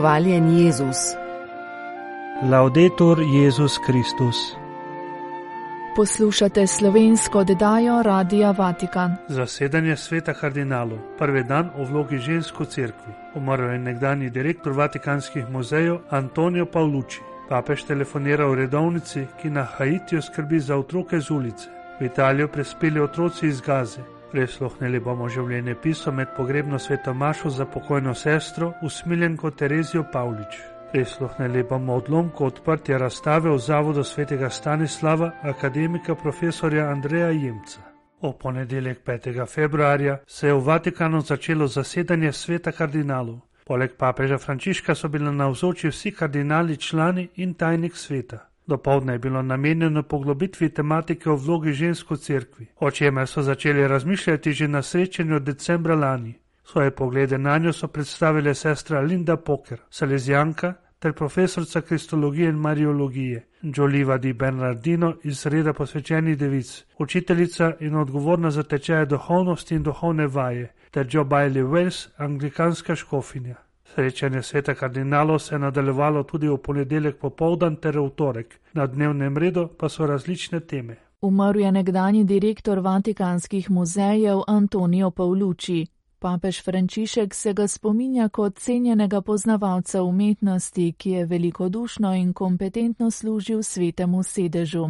Hvaljen Jezus. Laudetur Jezus Kristus. Poslušate slovensko oddajo Radia Vatikan. Zasedanje sveta kardinalov, prvi dan o vlogi žensk v cerkvi. Umrl je nekdani direktor Vatikanskih muzejev Antonijo Pavluči. Papež telefonira v redovnici, ki na Haitiju skrbi za otroke z ulice. V Italijo prispeli otroci iz Gaze. Presluhnili bomo življenje piso med pogrebno sveto Mašo za pokojno sestro, usmiljenko Terezijo Pavlič. Prisluhnili bomo odlomku odprtja razstave v Zavodu svetega Stanislava, akademika profesorja Andreja Jemca. O ponedeljek 5. februarja se je v Vatikanu začelo zasedanje sveta kardinalov. Poleg papeža Frančiška so bili navzoči vsi kardinali, člani in tajnik sveta. Dopoldne je bilo namenjeno poglobitvi tematike o vlogi žensk v cerkvi, o čemer so začeli razmišljati že na srečanju decembra lani. Svoje poglede na njo so predstavile sestra Linda Poker, salezijanka ter profesorica kristologije in mariologije, Joliva di Bernardino iz reda posvečenih devic, učiteljica in odgovorna za tečaje duhovnosti in duhovne vaje, ter Joe Bailey Wells, anglikanska škofinja. Srečanje sveta kardinalov se je nadaljevalo tudi v ponedeljek popovdan ter v torek, na dnevnem redu pa so različne teme. Umrl je nekdani direktor Vatikanskih muzejev Antonijo Pavluči. Papež Frančišek se ga spominja kot cenjenega poznavalca umetnosti, ki je velikodušno in kompetentno služil svetemu sedežu.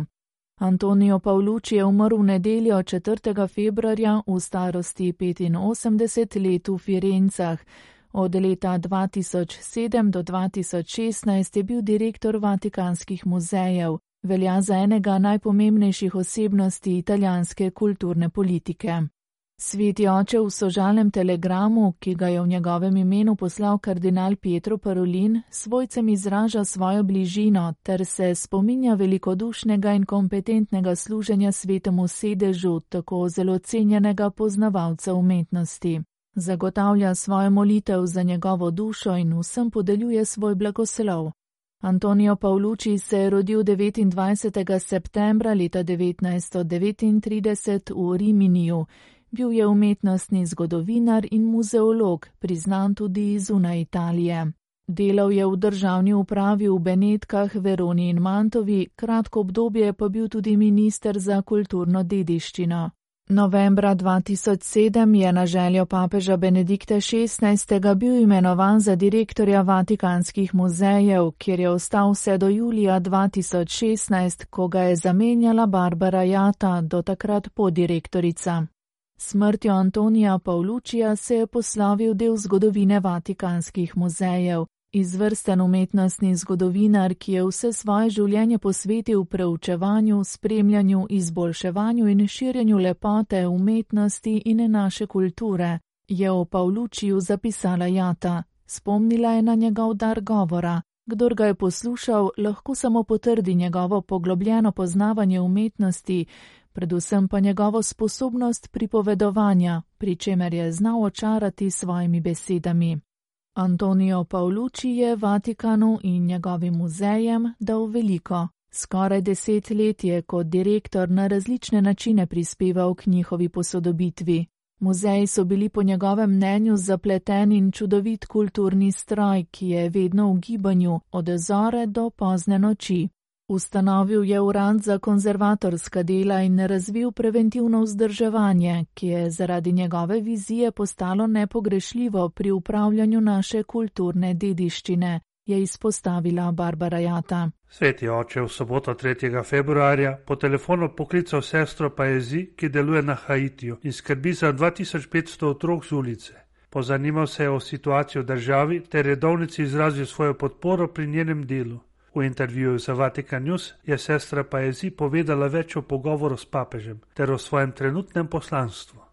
Antonijo Pavluči je umrl v nedeljo 4. februarja v starosti 85 let v Firencah. Od leta 2007 do 2016 je bil direktor Vatikanskih muzejev, velja za enega najpomembnejših osebnosti italijanske kulturne politike. Sveti oče v sožalnem telegramu, ki ga je v njegovem imenu poslal kardinal Pietro Parolin, svojcem izraža svojo bližino ter se spominja velikodušnega in kompetentnega služenja svetemu sedežu, tako zelo cenjenega poznavalca umetnosti. Zagotavlja svojo molitev za njegovo dušo in vsem podeljuje svoj blagoslov. Antonijo Pavluči se je rodil 29. septembra leta 1939 v Riminiju. Bil je umetnostni zgodovinar in muzeolog, priznan tudi zunaj Italije. Delal je v državni upravi v Benetkah, Veroni in Mantovi, kratko obdobje pa bil tudi minister za kulturno dediščino. Novembra 2007 je na željo papeža Benedikta XVI. bil imenovan za direktorja Vatikanskih muzejev, kjer je ostal vse do julija 2016, ko ga je zamenjala Barbara Jata, do takrat podirektorica. Smrtjo Antonija Pavlučija se je poslavil del zgodovine Vatikanskih muzejev. Izvrsten umetnostni zgodovinar, ki je vse svoje življenje posvetil preučevanju, spremljanju, izboljševanju in širjenju lepote umetnosti in naše kulture, je o Pavlučiju zapisala Jata. Spomnila je na njegov dar govora. Kdor ga je poslušal, lahko samo potrdi njegovo poglobljeno poznavanje umetnosti, predvsem pa njegovo sposobnost pripovedovanja, pri čemer je znal očarati svojimi besedami. Antonijo Pavluči je Vatikanu in njegovim muzejem dal veliko. Skoraj deset let je kot direktor na različne načine prispeval k njihovi posodobitvi. Muzeji so bili po njegovem mnenju zapleten in čudovit kulturni stroj, ki je vedno v gibanju od zore do pozne noči. Ustanovil je urad za konzervatorska dela in razvil preventivno vzdrževanje, ki je zaradi njegove vizije postalo nepogrešljivo pri upravljanju naše kulturne dediščine, je izpostavila Barbara Jata. Sveti oče v soboto 3. februarja po telefonu poklical sestro Paezi, ki deluje na Haitiju in skrbi za 2500 otrok z ulice. Pozanimal se je o situaciji v državi ter redovnici izrazil svojo podporo pri njenem delu. V intervjuju za Vatikan News je sestra Paezi povedala več o pogovoru s papežem ter o svojem trenutnem poslanstvu.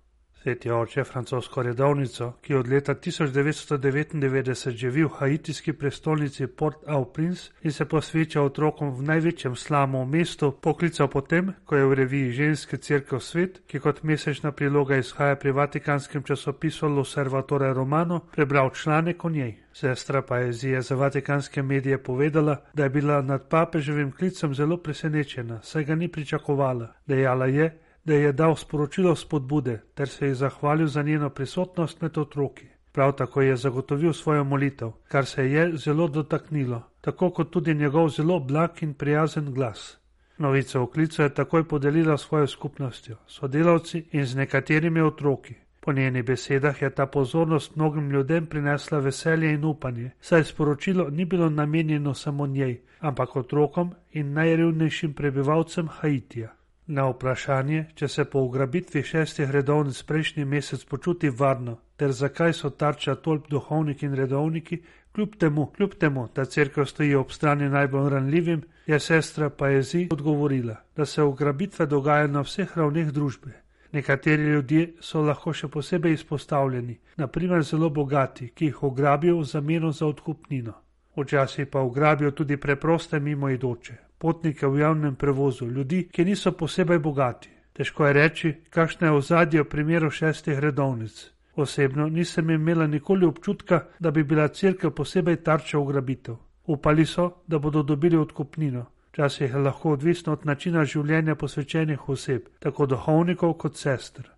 Sveti oče francosko redovnico, ki od leta 1999 živi v haitijski prestolnici Port-au-Prince in se posveča otrokom v največjem slamu v mestu, poklical potem, ko je v reviji Ženske crkve svet, ki kot mesečna priloga izhaja pri vatikanskem časopisu L'Osservatore Romano, prebral članek o njej. Sestra Paezija za vatikanske medije povedala, da je bila nad papeževim klicem zelo presenečena, saj ga ni pričakovala. Dejala je, da je dal sporočilo spodbude ter se ji zahvalil za njeno prisotnost med otroki. Prav tako je zagotovil svojo molitev, kar se je zelo dotaknilo, tako kot tudi njegov zelo blag in prijazen glas. Novico o klicu je takoj podelila svojo skupnostjo, sodelavci in z nekaterimi otroki. Po njenih besedah je ta pozornost mnogim ljudem prinesla veselje in upanje, saj sporočilo ni bilo namenjeno samo njej, ampak otrokom in najrevnejšim prebivalcem Haitija. Na vprašanje, če se po ugrabitvi šestih redovnic prejšnji mesec počuti varno, ter zakaj so tarča tolp duhovniki in redovniki, kljub temu, kljub temu, da crkva stoji ob strani najbolj ranljivim, je sestra Paezi odgovorila, da se ugrabitve dogajajo na vseh ravneh družbe. Nekateri ljudje so lahko še posebej izpostavljeni, naprimer zelo bogati, ki jih ugrabijo v zameno za odkupnino. Včasih pa ugrabijo tudi preproste mimoidoče, potnike v javnem prevozu, ljudi, ki niso posebej bogati. Težko je reči, kakšno je ozadje v primeru šestih redovnic. Osebno nisem imela nikoli občutka, da bi bila crkva posebej tarča ugrabitev. Upali so, da bodo dobili odkupnino. Včasih je lahko odvisno od načina življenja posvečenih oseb, tako duhovnikov kot sester.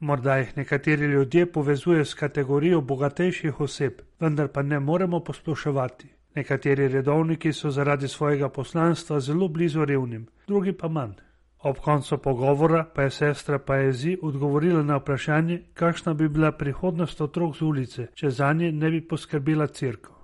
Morda jih nekateri ljudje povezuje s kategorijo bogatejših oseb, vendar pa ne moremo posploševati. Nekateri redovniki so zaradi svojega poslanstva zelo blizu revnim, drugi pa manj. Ob koncu pogovora pa je sestra Paezi odgovorila na vprašanje, kakšna bi bila prihodnost otrok z ulice, če za nje ne bi poskrbila crkva.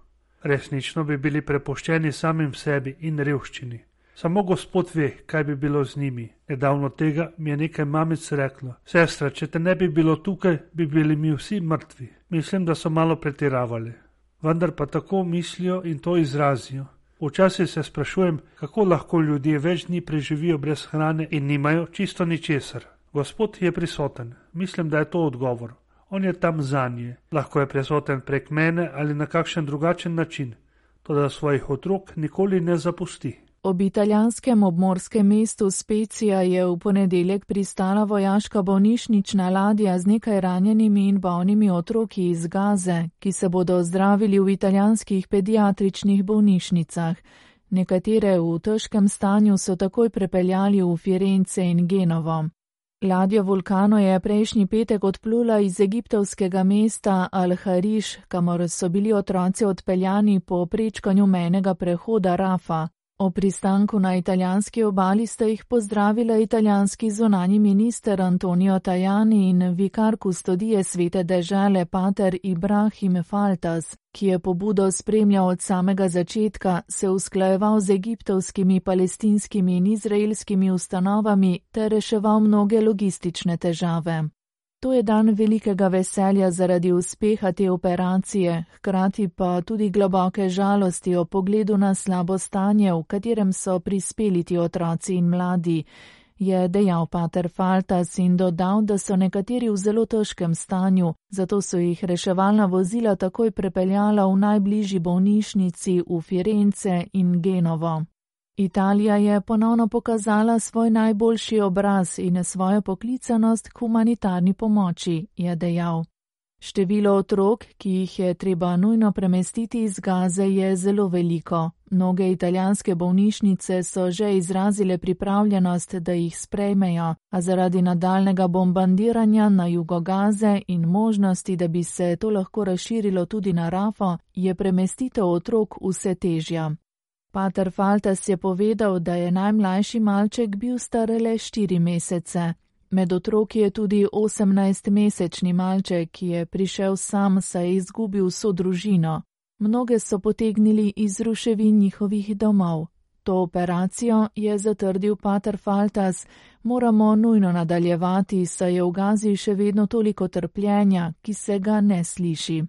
Resnično bi bili prepuščeni samim sebi in revščini. Samo Gospod ve, kaj bi bilo z njimi. Nedavno tega mi je nekaj mamic reklo: Sestra, če te ne bi bilo tukaj, bi bili mi vsi mrtvi. Mislim, da so malo pretiravali vendar pa tako mislijo in to izrazijo. Včasih se sprašujem, kako lahko ljudje več dni preživijo brez hrane in nimajo čisto ničesar. Gospod je prisoten, mislim, da je to odgovor. On je tam za nje, lahko je prisoten prek mene ali na kakšen drugačen način, to da svojih otrok nikoli ne zapusti. Ob italijanskem obmorskem mestu Specija je v ponedeljek pristala vojaška bolnišnična ladja z nekaj ranjenimi in bolnimi otroki iz Gaze, ki se bodo zdravili v italijanskih pediatričnih bolnišnicah. Nekatere v težkem stanju so takoj prepeljali v Firence in Genovo. Ladja Vulkano je prejšnji petek odplula iz egiptovskega mesta Al-Hariš, kamor so bili otroci odpeljani po prečkanju menega prehoda Rafa. O pristanku na italijanski obali sta jih pozdravila italijanski zunani minister Antonio Tajani in vikar kustodije svete dežele pater Ibrahim Faltas, ki je pobudo spremljal od samega začetka, se usklajeval z egiptovskimi, palestinskimi in izraelskimi ustanovami ter reševal mnoge logistične težave. To je dan velikega veselja zaradi uspeha te operacije, hkrati pa tudi globoke žalosti o pogledu na slabo stanje, v katerem so prispeli ti otroci in mladi, je dejal pater Faltas in dodal, da so nekateri v zelo težkem stanju, zato so jih reševalna vozila takoj prepeljala v najbližji bolnišnici v Firence in Genovo. Italija je ponovno pokazala svoj najboljši obraz in svojo poklicanost k humanitarni pomoči, je dejal. Število otrok, ki jih je treba nujno premestiti iz Gaze, je zelo veliko. Mnoge italijanske bolnišnice so že izrazile pripravljenost, da jih sprejmejo, a zaradi nadaljnega bombardiranja na jugo Gaze in možnosti, da bi se to lahko razširilo tudi na Rafo, je premestitev otrok vse težja. Pater Faltas je povedal, da je najmlajši malček bil star le štiri mesece. Med otroki je tudi 18-mesečni malček, ki je prišel sam, saj je izgubil vso družino. Mnoge so potegnili iz ruševin njihovih domov. To operacijo je zatrdil Pater Faltas, moramo nujno nadaljevati, saj je v Gazi še vedno toliko trpljenja, ki se ga ne sliši.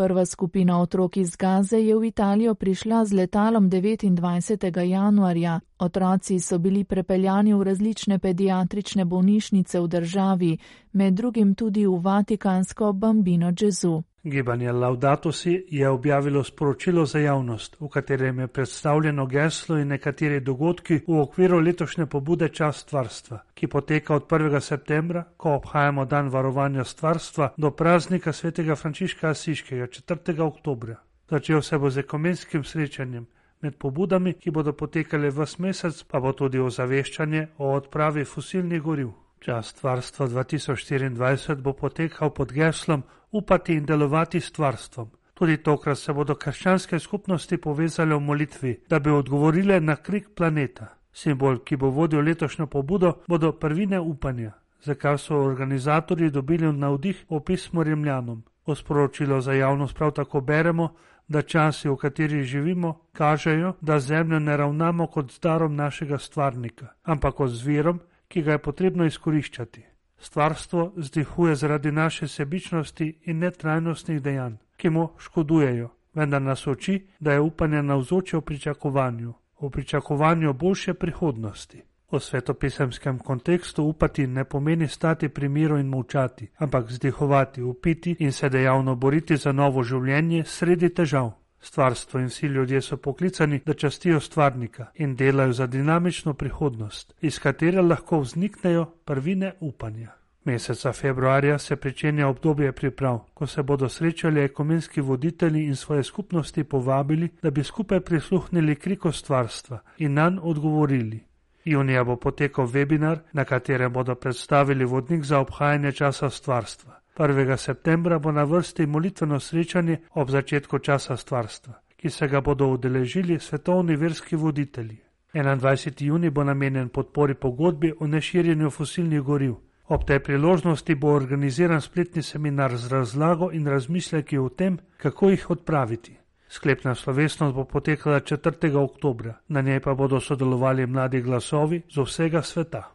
Prva skupina otrok iz Gaze je v Italijo prišla z letalom 29. januarja. Otroci so bili prepeljani v različne pediatrične bolnišnice v državi, med drugim tudi v Vatikansko Bambino Gesù. Gibanje Laudato si je objavilo sporočilo za javnost, v katerem je predstavljeno geslo in nekateri dogodki v okviru letošnje pobude Čas stvarstva, ki poteka od 1. septembra, ko obhajamo dan varovanja stvarstva, do praznika svetega Frančiška Asiškega 4. oktobra. Začel se bo z ekumenskim srečanjem. Med pobudami, ki bodo potekale v mesec, pa bo tudi ozaveščanje o odpravi fosilnih goriv. Čas stvarstva 2024 bo potekal pod geslom Upati in delovati s stvarstvom. Tudi tokrat se bodo krščanske skupnosti povezale v molitvi, da bi odgovorile na krik planeta. Simbol, ki bo vodil letošnjo pobudo, bodo prvine upanja, za kar so organizatorji dobili navdih v pismu Rimljanom. O sporočilo za javnost prav tako beremo, da časi, v katerih živimo, kažejo, da zemljo ne ravnamo kot z darom našega stvarnika, ampak kot z virom, ki ga je potrebno izkoriščati. Stvarstvo zdihuje zaradi naše sebičnosti in netrajnostnih dejanj, ki mu škodujejo, vendar nas oči, da je upanje navzoče v pričakovanju, v pričakovanju boljše prihodnosti. V svetopisemskem kontekstu upati ne pomeni stati pri miru in molčati, ampak zdihovati, upiti in se dejavno boriti za novo življenje sredi težav. Stvarstvo in vsi ljudje so poklicani, da častijo stvarnika in delajo za dinamično prihodnost, iz katere lahko vzniknejo prvine upanja. Meseca februarja se pričenja obdobje priprav, ko se bodo srečali ekumenski voditelji in svoje skupnosti povabili, da bi skupaj prisluhnili kriko stvarstva in nanj odgovorili. Junija bo potekal webinar, na katerem bodo predstavili vodnik za obhajanje časa stvarstva. 1. septembra bo na vrsti molitveno srečanje ob začetku časa stvarstva, ki se ga bodo udeležili svetovni verski voditelji. 21. juni bo namenjen podpori pogodbi o neširjenju fosilnih goriv. Ob tej priložnosti bo organiziran spletni seminar z razlago in razmisleki o tem, kako jih odpraviti. Sklepna slovesnost bo potekala 4. oktobra, na njej pa bodo sodelovali mladi glasovi z vsega sveta.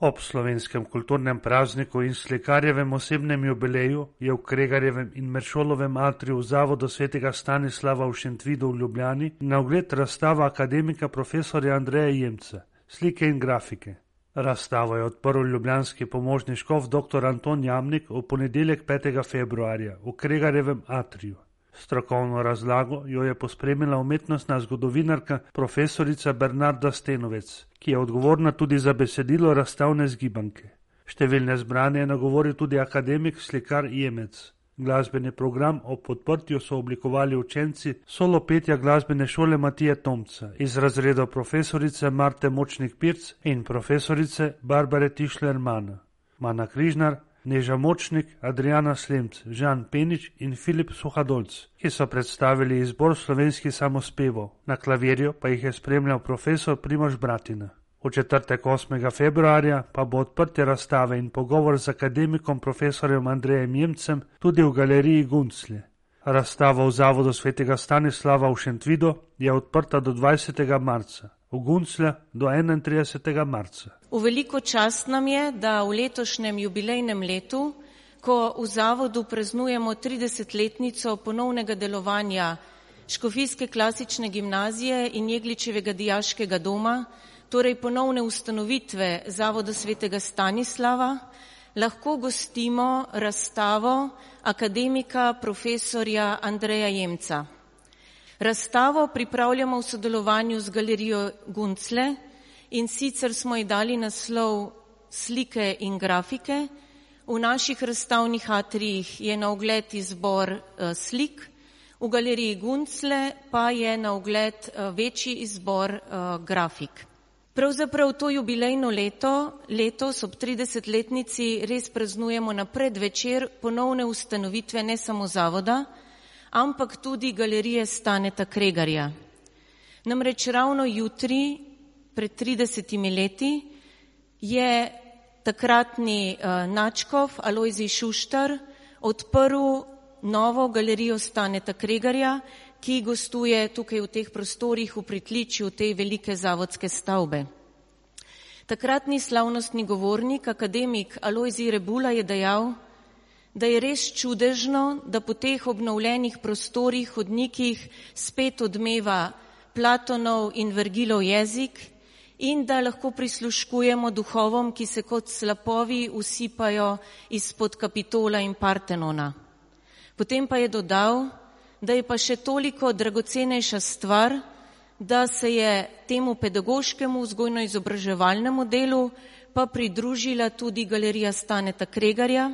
Ob slovenskem kulturnem prazniku in slikarjevem osebnem jubileju je v Kregarjevem in Meršolovem atriju v Zavodu svetega Stanislava v Šentvidu v Ljubljani na ogled razstava akademika profesorja Andreja Jemca, slike in grafike. Razstavo je odprl ljubljanski pomožni škof dr. Anton Jamnik v ponedeljek 5. februarja v Kregarjevem atriju. Strokovno razlago jo je pospremila umetnostna zgodovinarka profesorica Bernarda Stenovec, ki je odgovorna tudi za besedilo razstavne zgibanke. Številne zbrane je nagovoril tudi akademik slikar Jemec. Glasbeni program ob podprtju so oblikovali učenci solo petja glasbene šole Matije Tomca iz razredov profesorice Marte Močnik Pirc in profesorice Barbare Tišler-Mana. Mana Križnar, Neža Močnik, Adriana Slemc, Žan Penič in Filip Suhadolc, ki so predstavili izbor slovenskih samospevov, na klavirju pa jih je spremljal profesor Primož Bratina. V četrtek 8. februarja pa bo odprtje razstave in pogovor z akademikom profesorjem Andrejem Jemcem tudi v galeriji Gunclje. Razstava v Zavodu svetega Stanislava v Šentvidu je odprta do 20. marca v Gunclja do 31. marca. V veliko čast nam je, da v letošnjem jubilejnem letu, ko v zavodu praznujemo 30-letnico ponovnega delovanja Škofijske klasične gimnazije in Jegličevega dijaškega doma, torej ponovne ustanovitve Zavoda svetega Stanislava, lahko gostimo razstavo akademika profesorja Andreja Jemca. Razstavo pripravljamo v sodelovanju z galerijo Guncle in sicer smo ji dali naslov slike in grafike. V naših razstavnih atrijih je na ogled izbor uh, slik, v galeriji Guncle pa je na ogled uh, večji izbor uh, grafik. Pravzaprav to jubilejno leto, letos ob 30-letnici res praznujemo na predvečer ponovne ustanovitve ne samo zavoda, ampak tudi galerije Staneta Kregarja. Namreč ravno jutri, pred 30 leti, je takratni uh, Načkov Alojzi Šuštar odprl novo galerijo Staneta Kregarja, ki gostuje tukaj v teh prostorih v pritličju te velike zavodske stavbe. Takratni slavnostni govornik, akademik Alojzi Rebula je dejal, da je res čudežno, da po teh obnovljenih prostorih, hodnikih spet odmeva Platonov in Vergilov jezik in da lahko prisluškujemo duhovom, ki se kot slapovi usipajo izpod Kapitola in Partenona. Potem pa je dodal, da je pa še toliko dragocenejša stvar, da se je temu pedagoškemu vzgojno-izobraževalnemu delu pa pridružila tudi galerija Staneta Kregarja,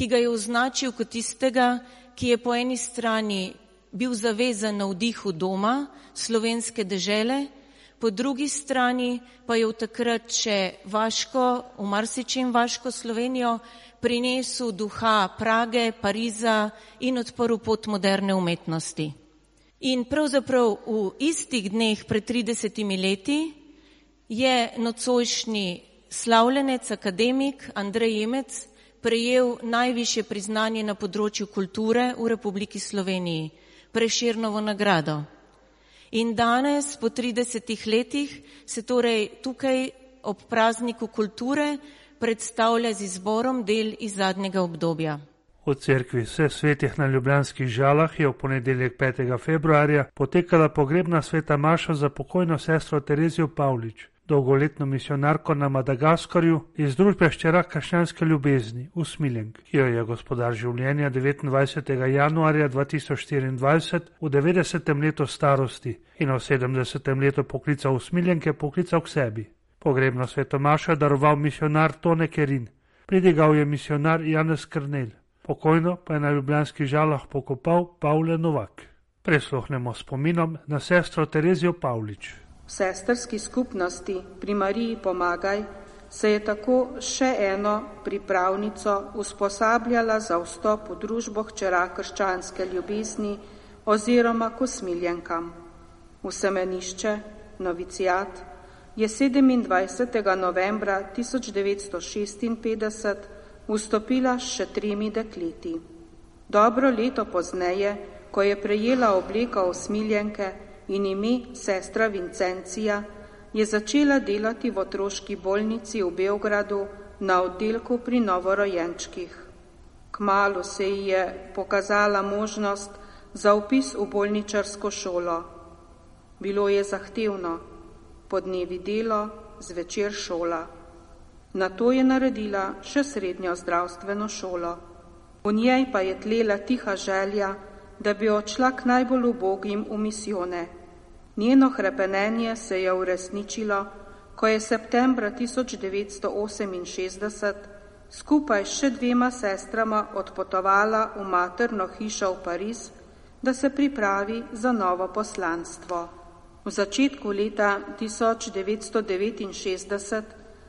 ki ga je označil kot tistega, ki je po eni strani bil zavezan na vdihu doma slovenske dežele, po drugi strani pa je v takrat še Vaško, v marsičem Vaško Slovenijo, prinesel duha Prage, Pariza in odprl pot moderne umetnosti. In pravzaprav v istih dneh pred 30 leti je nocojšnji slavljenec, akademik Andrej Jemec prejel najviše priznanje na področju kulture v Republiki Sloveniji, Preširnovo nagrado. In danes, po 30 letih, se torej tukaj ob prazniku kulture predstavlja z izborom del iz zadnjega obdobja. V cerkvi vseh svetih na Ljubljanskih žalah je v ponedeljek 5. februarja potekala pogrebna sveta Maša za pokojno sestro Terezijo Pavlič, dolgoletno misionarko na Madagaskarju iz družbe ščera kašljanske ljubezni, Usmiljenk, ki jo je gospodar življenja 29. januarja 2024 v 90. letu starosti in v 70. letu poklical Usmiljenke poklical k sebi. Pogrebno svetomašo je daroval misionar Tone Kerin, pridigal je misionar Janez Krnel, pokojno pa je na ljubljanskih žalah pokopal Pavle Novak. Presluhnemo spominom na sestro Terezijo Pavlič. Sestrski skupnosti pri Mariji Pomagaj se je tako še eno pripravnico usposabljala za vstop v družbo hčera krščanske ljubezni oziroma kosmiljenkam. V semenišče, novicijat, je 27. novembra 1956 vstopila s še tremi dekleti. Dobro leto pozneje, ko je prejela obleka osmiljenke in ime sestra Vincencija, je začela delati v otroški bolnici v Beogradu na oddelku pri novorojenčkih. Kmalo se ji je pokazala možnost za upis v bolničarsko šolo. Bilo je zahtevno, po dnevi delo, zvečer šola. Na to je naredila še srednjo zdravstveno šolo. V njej pa je tlela tiha želja, da bi odšla k najbolj ubogim v misijone. Njeno hrepenenje se je uresničilo, ko je septembra 1968 skupaj s še dvema sestrama odpotovala v materno hišo v Pariz, da se pripravi za novo poslanstvo. V začetku leta 1969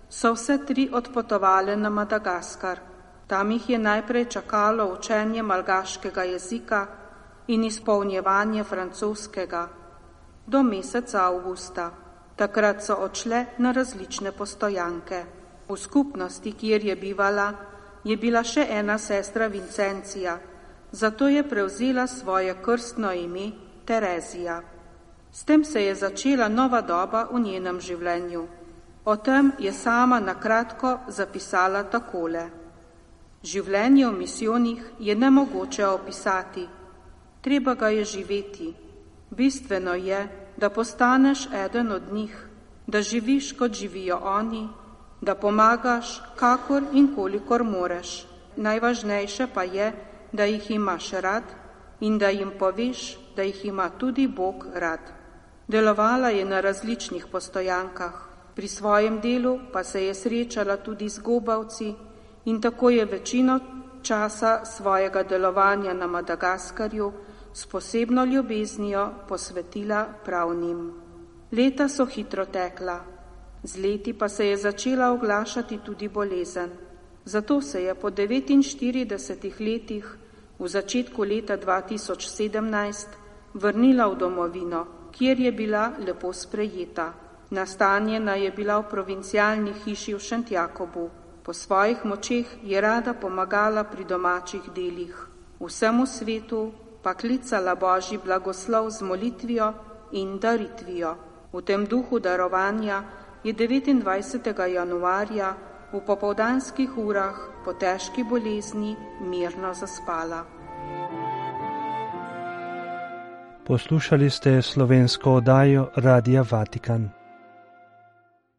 so vse tri odpotovali na Madagaskar. Tam jih je najprej čakalo učenje malgaškega jezika in izpolnjevanje francoskega do meseca avgusta. Takrat so odšle na različne postojanke. V skupnosti, kjer je bivala, je bila še ena sestra Vincencija, zato je prevzela svoje krstno ime Terezija. S tem se je začela nova doba v njenem življenju. O tem je sama na kratko zapisala takole. Življenje v misijonih je nemogoče opisati, treba ga je živeti. Bistveno je, da postaneš eden od njih, da živiš, kot živijo oni, da pomagaš, kakor in kolikor moreš. Najvažnejše pa je, da jih imaš rad in da jim poveš, da jih ima tudi Bog rad. Delovala je na različnih postojankah, pri svojem delu pa se je srečala tudi z gobavci in tako je večino časa svojega delovanja na Madagaskarju s posebno ljubeznijo posvetila pravnim. Leta so hitro tekla, z leti pa se je začela oglašati tudi bolezen. Zato se je po 49 letih v začetku leta 2017 vrnila v domovino kjer je bila lepo sprejeta. Nastanjena je bila v provincialni hiši v Šentjakobu. Po svojih močeh je rada pomagala pri domačih delih. Vsemu svetu pa klicala Božji blagoslov z molitvijo in daritvijo. V tem duhu darovanja je 29. januarja v popovdanskih urah po težki bolezni mirno zaspala. Poslušali ste slovensko oddajo Radia Vatikan.